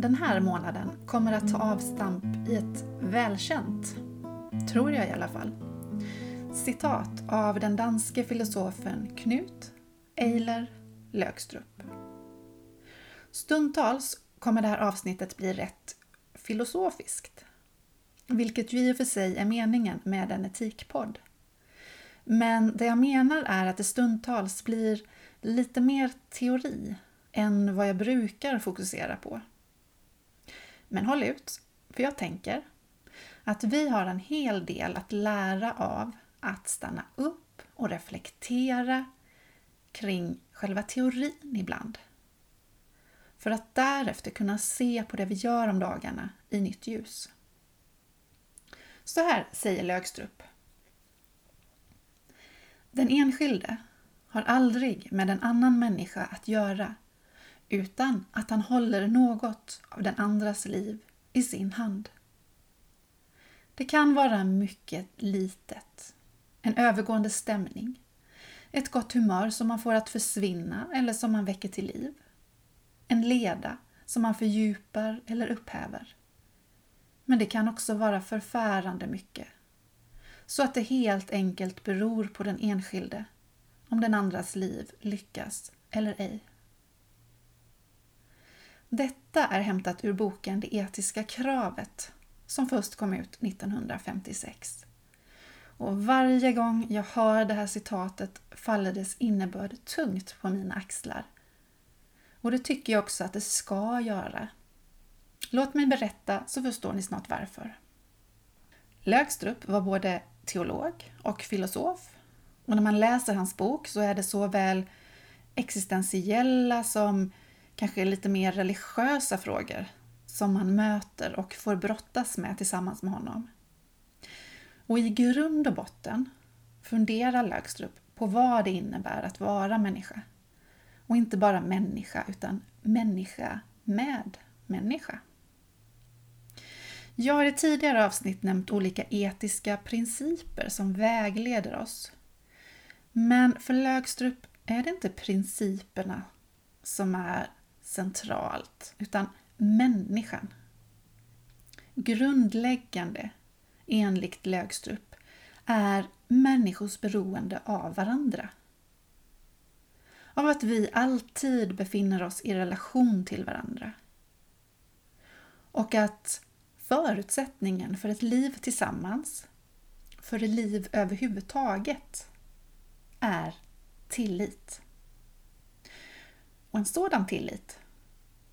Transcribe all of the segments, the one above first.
den här månaden kommer att ta avstamp i ett välkänt, tror jag i alla fall, citat av den danske filosofen Knut Eiler Lökstrup. Stundtals kommer det här avsnittet bli rätt filosofiskt, vilket ju i och för sig är meningen med en etikpodd. Men det jag menar är att det stundtals blir lite mer teori än vad jag brukar fokusera på. Men håll ut, för jag tänker att vi har en hel del att lära av att stanna upp och reflektera kring själva teorin ibland. För att därefter kunna se på det vi gör om dagarna i nytt ljus. Så här säger Lögstrup. Den enskilde har aldrig med en annan människa att göra utan att han håller något av den andras liv i sin hand. Det kan vara mycket litet, en övergående stämning, ett gott humör som man får att försvinna eller som man väcker till liv, en leda som man fördjupar eller upphäver. Men det kan också vara förfärande mycket så att det helt enkelt beror på den enskilde om den andras liv lyckas eller ej. Detta är hämtat ur boken Det etiska kravet som först kom ut 1956. Och varje gång jag hör det här citatet faller dess innebörd tungt på mina axlar. Och det tycker jag också att det ska göra. Låt mig berätta så förstår ni snart varför. Lögstrup var både teolog och filosof. Och när man läser hans bok så är det såväl existentiella som kanske lite mer religiösa frågor som man möter och får brottas med tillsammans med honom. Och i grund och botten funderar Lögstrup på vad det innebär att vara människa. Och inte bara människa, utan människa med människa. Jag har i tidigare avsnitt nämnt olika etiska principer som vägleder oss. Men för Lögstrup är det inte principerna som är centralt, utan människan. Grundläggande, enligt Lögstrup, är människors beroende av varandra. Av att vi alltid befinner oss i relation till varandra. Och att förutsättningen för ett liv tillsammans, för ett liv överhuvudtaget, är tillit. Och en sådan tillit,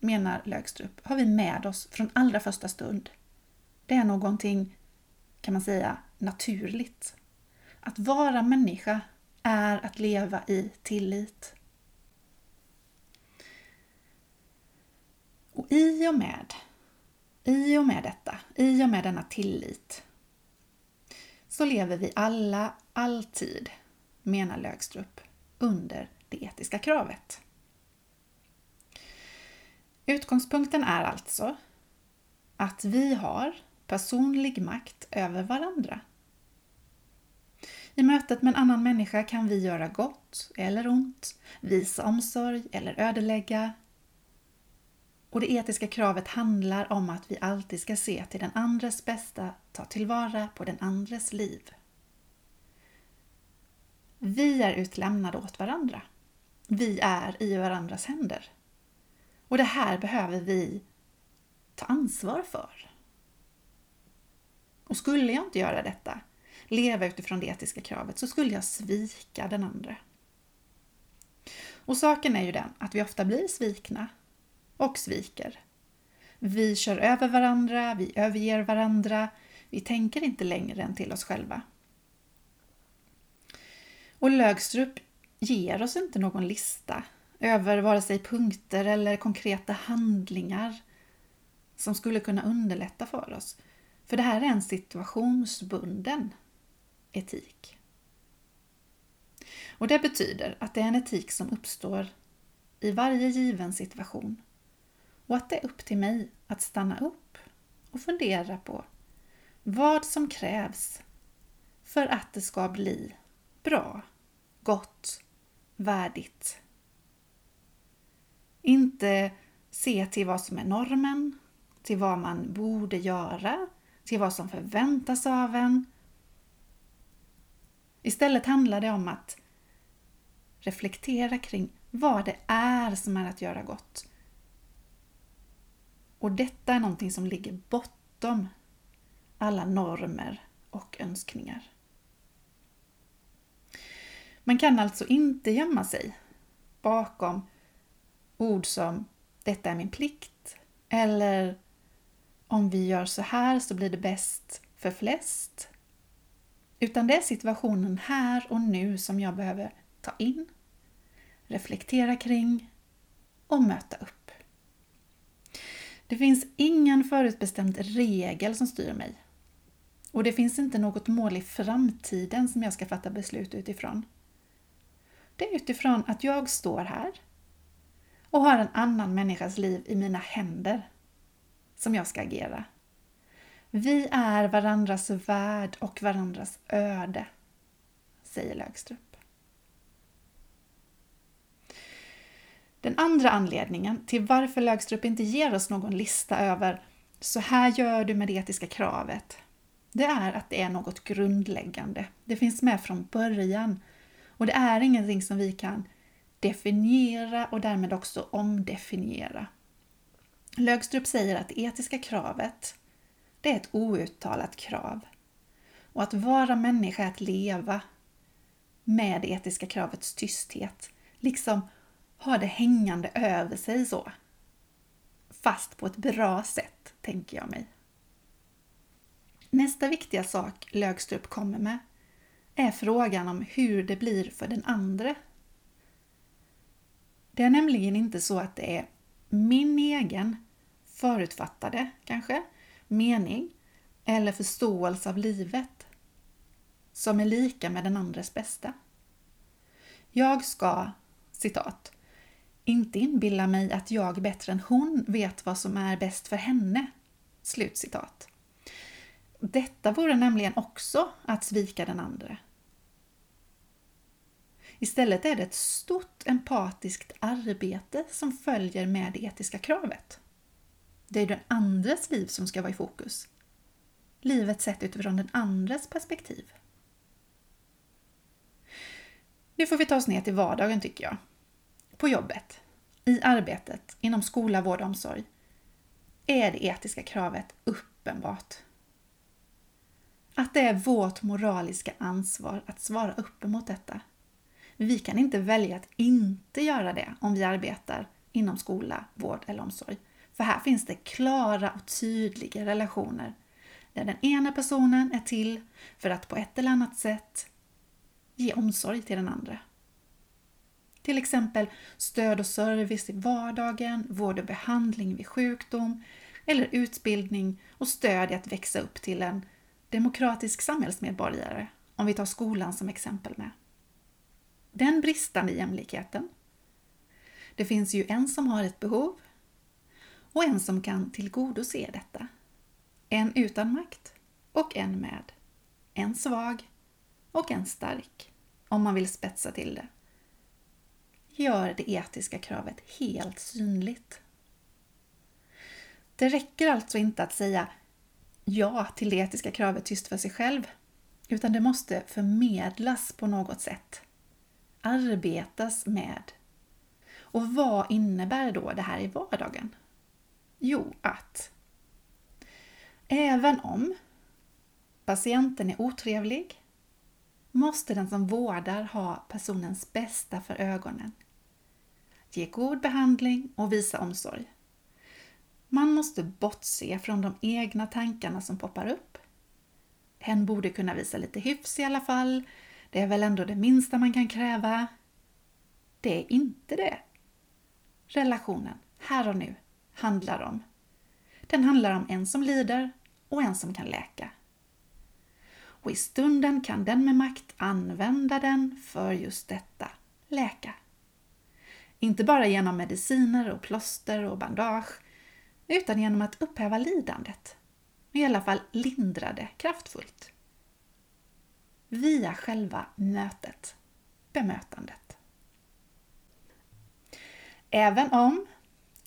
menar Lögstrup, har vi med oss från allra första stund. Det är någonting, kan man säga, naturligt. Att vara människa är att leva i tillit. Och i och med i och med detta, i och med denna tillit, så lever vi alla alltid, menar Lögstrup, under det etiska kravet. Utgångspunkten är alltså att vi har personlig makt över varandra. I mötet med en annan människa kan vi göra gott eller ont, visa omsorg eller ödelägga, och det etiska kravet handlar om att vi alltid ska se till den andres bästa, ta tillvara på den andres liv. Vi är utlämnade åt varandra. Vi är i varandras händer. Och det här behöver vi ta ansvar för. Och skulle jag inte göra detta, leva utifrån det etiska kravet, så skulle jag svika den andra. Och saken är ju den att vi ofta blir svikna och sviker. Vi kör över varandra, vi överger varandra, vi tänker inte längre än till oss själva. Och Lögstrup ger oss inte någon lista över vare sig punkter eller konkreta handlingar som skulle kunna underlätta för oss. För det här är en situationsbunden etik. Och det betyder att det är en etik som uppstår i varje given situation och att det är upp till mig att stanna upp och fundera på vad som krävs för att det ska bli bra, gott värdigt. Inte se till vad som är normen, till vad man borde göra, till vad som förväntas av en. Istället handlar det om att reflektera kring vad det är som är att göra gott. Och detta är någonting som ligger bortom alla normer och önskningar. Man kan alltså inte gömma sig bakom ord som detta är min plikt eller om vi gör så här så blir det bäst för flest. Utan det är situationen här och nu som jag behöver ta in, reflektera kring och möta upp. Det finns ingen förutbestämd regel som styr mig. Och det finns inte något mål i framtiden som jag ska fatta beslut utifrån. Det är utifrån att jag står här och har en annan människas liv i mina händer som jag ska agera. Vi är varandras värld och varandras öde, säger Lögstrup. Den andra anledningen till varför Lögstrup inte ger oss någon lista över så här gör du med det etiska kravet, det är att det är något grundläggande. Det finns med från början och det är ingenting som vi kan definiera och därmed också omdefiniera. Lögstrup säger att det etiska kravet, det är ett outtalat krav. Och att vara människa är att leva med det etiska kravets tysthet. Liksom ha det hängande över sig så. Fast på ett bra sätt, tänker jag mig. Nästa viktiga sak Lögstrup kommer med är frågan om hur det blir för den andre. Det är nämligen inte så att det är min egen förutfattade, kanske, mening eller förståelse av livet som är lika med den andres bästa. Jag ska, citat, inte inbilla mig att jag bättre än hon vet vad som är bäst för henne. Slut citat. Detta vore nämligen också att svika den andre. Istället är det ett stort empatiskt arbete som följer med det etiska kravet. Det är den andres liv som ska vara i fokus. Livet sett utifrån den andres perspektiv. Nu får vi ta oss ner till vardagen tycker jag. På jobbet, i arbetet, inom skola, vård och omsorg är det etiska kravet uppenbart. Att det är vårt moraliska ansvar att svara upp emot detta. Vi kan inte välja att inte göra det om vi arbetar inom skola, vård eller omsorg. För här finns det klara och tydliga relationer där den ena personen är till för att på ett eller annat sätt ge omsorg till den andra. Till exempel stöd och service i vardagen, vård och behandling vid sjukdom eller utbildning och stöd i att växa upp till en demokratisk samhällsmedborgare, om vi tar skolan som exempel med. Den bristande jämlikheten. Det finns ju en som har ett behov och en som kan tillgodose detta. En utan makt och en med. En svag och en stark, om man vill spetsa till det. Gör det etiska kravet helt synligt. Det räcker alltså inte att säga ja till det etiska kravet tyst för sig själv, utan det måste förmedlas på något sätt. Arbetas med. Och vad innebär då det här i vardagen? Jo, att även om patienten är otrevlig måste den som vårdar ha personens bästa för ögonen. Ge god behandling och visa omsorg. Man måste bortse från de egna tankarna som poppar upp. Hen borde kunna visa lite hyfs i alla fall. Det är väl ändå det minsta man kan kräva. Det är inte det. Relationen, här och nu, handlar om. Den handlar om en som lider och en som kan läka. Och i stunden kan den med makt använda den för just detta, läka. Inte bara genom mediciner och plåster och bandage, utan genom att upphäva lidandet. I alla fall lindra det kraftfullt. Via själva mötet, bemötandet. Även om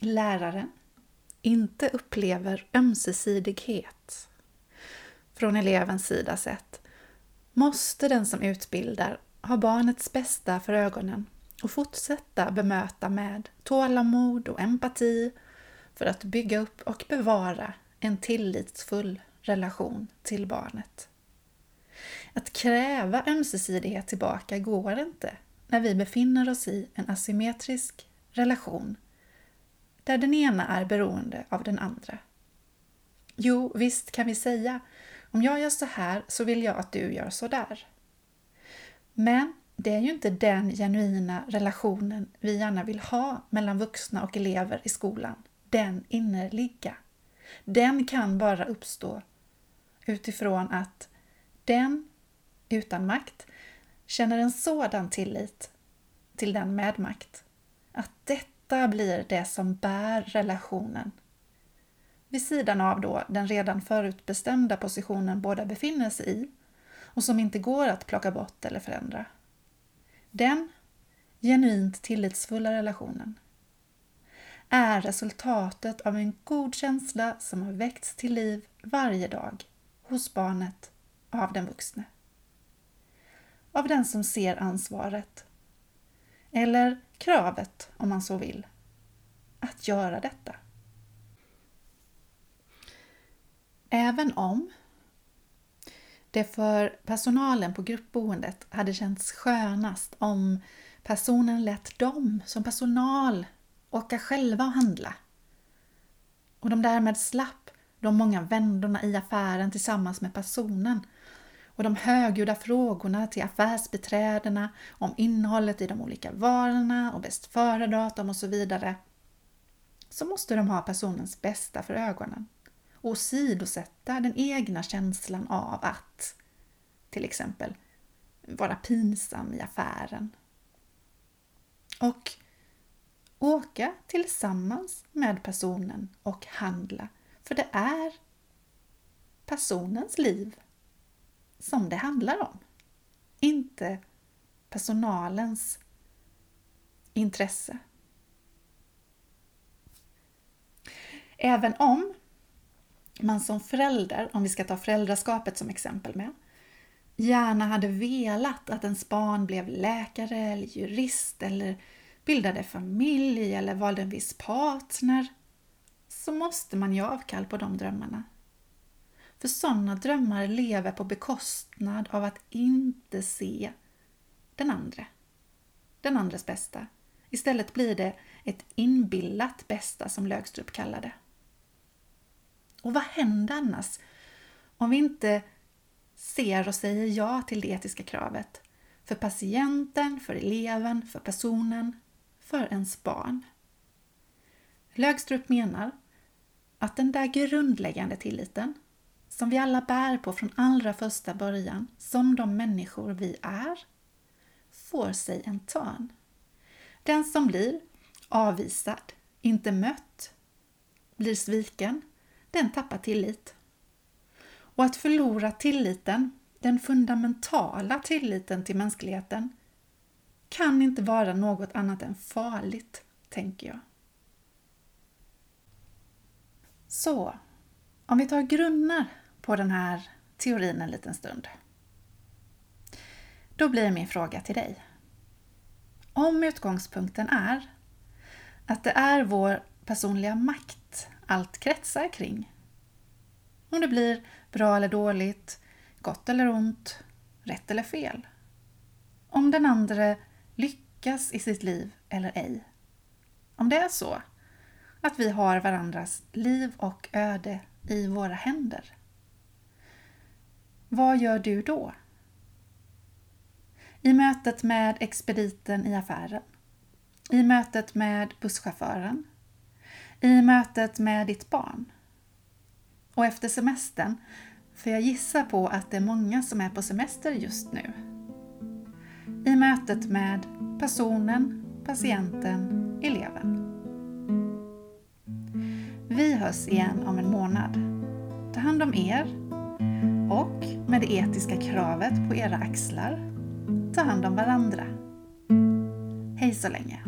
läraren inte upplever ömsesidighet från elevens sida sett, måste den som utbildar ha barnets bästa för ögonen och fortsätta bemöta med tålamod och empati för att bygga upp och bevara en tillitsfull relation till barnet. Att kräva ömsesidighet tillbaka går inte när vi befinner oss i en asymmetrisk relation där den ena är beroende av den andra. Jo, visst kan vi säga om jag gör så här så vill jag att du gör så där. Men det är ju inte den genuina relationen vi gärna vill ha mellan vuxna och elever i skolan. Den innerliga. Den kan bara uppstå utifrån att den utan makt känner en sådan tillit till den med makt att detta blir det som bär relationen. Vid sidan av då den redan förutbestämda positionen båda befinner sig i och som inte går att plocka bort eller förändra. Den genuint tillitsfulla relationen är resultatet av en god känsla som har väckts till liv varje dag hos barnet av den vuxne. Av den som ser ansvaret, eller kravet om man så vill, att göra detta. Även om det för personalen på gruppboendet hade känts skönast om personen lät dem som personal åka själva och handla. Och de därmed slapp de många vändorna i affären tillsammans med personen och de högljudda frågorna till affärsbiträdena om innehållet i de olika varorna och bäst före-datum och så vidare, så måste de ha personens bästa för ögonen och sidosätta den egna känslan av att till exempel vara pinsam i affären. Och åka tillsammans med personen och handla. För det är personens liv som det handlar om. Inte personalens intresse. Även om man som förälder, om vi ska ta föräldraskapet som exempel med, gärna hade velat att ens barn blev läkare eller jurist eller bildade familj eller valde en viss partner, så måste man ge avkall på de drömmarna. För sådana drömmar lever på bekostnad av att inte se den andra, den andres bästa. Istället blir det ett inbillat bästa som Lögstrup kallar det. Och vad händer annars om vi inte ser och säger ja till det etiska kravet för patienten, för eleven, för personen, för ens barn? Lögstrup menar att den där grundläggande tilliten som vi alla bär på från allra första början, som de människor vi är, får sig en törn. Den som blir avvisad, inte mött, blir sviken, den tappar tillit. Och att förlora tilliten, den fundamentala tilliten till mänskligheten, kan inte vara något annat än farligt, tänker jag. Så, om vi tar grunnar på den här teorin en liten stund. Då blir min fråga till dig. Om utgångspunkten är att det är vår personliga makt allt kretsar kring. Om det blir bra eller dåligt, gott eller ont, rätt eller fel. Om den andra lyckas i sitt liv eller ej. Om det är så att vi har varandras liv och öde i våra händer. Vad gör du då? I mötet med expediten i affären, i mötet med busschauffören, i mötet med ditt barn. Och efter semestern, för jag gissar på att det är många som är på semester just nu. I mötet med personen, patienten, eleven. Vi hörs igen om en månad. Ta hand om er och med det etiska kravet på era axlar, ta hand om varandra. Hej så länge!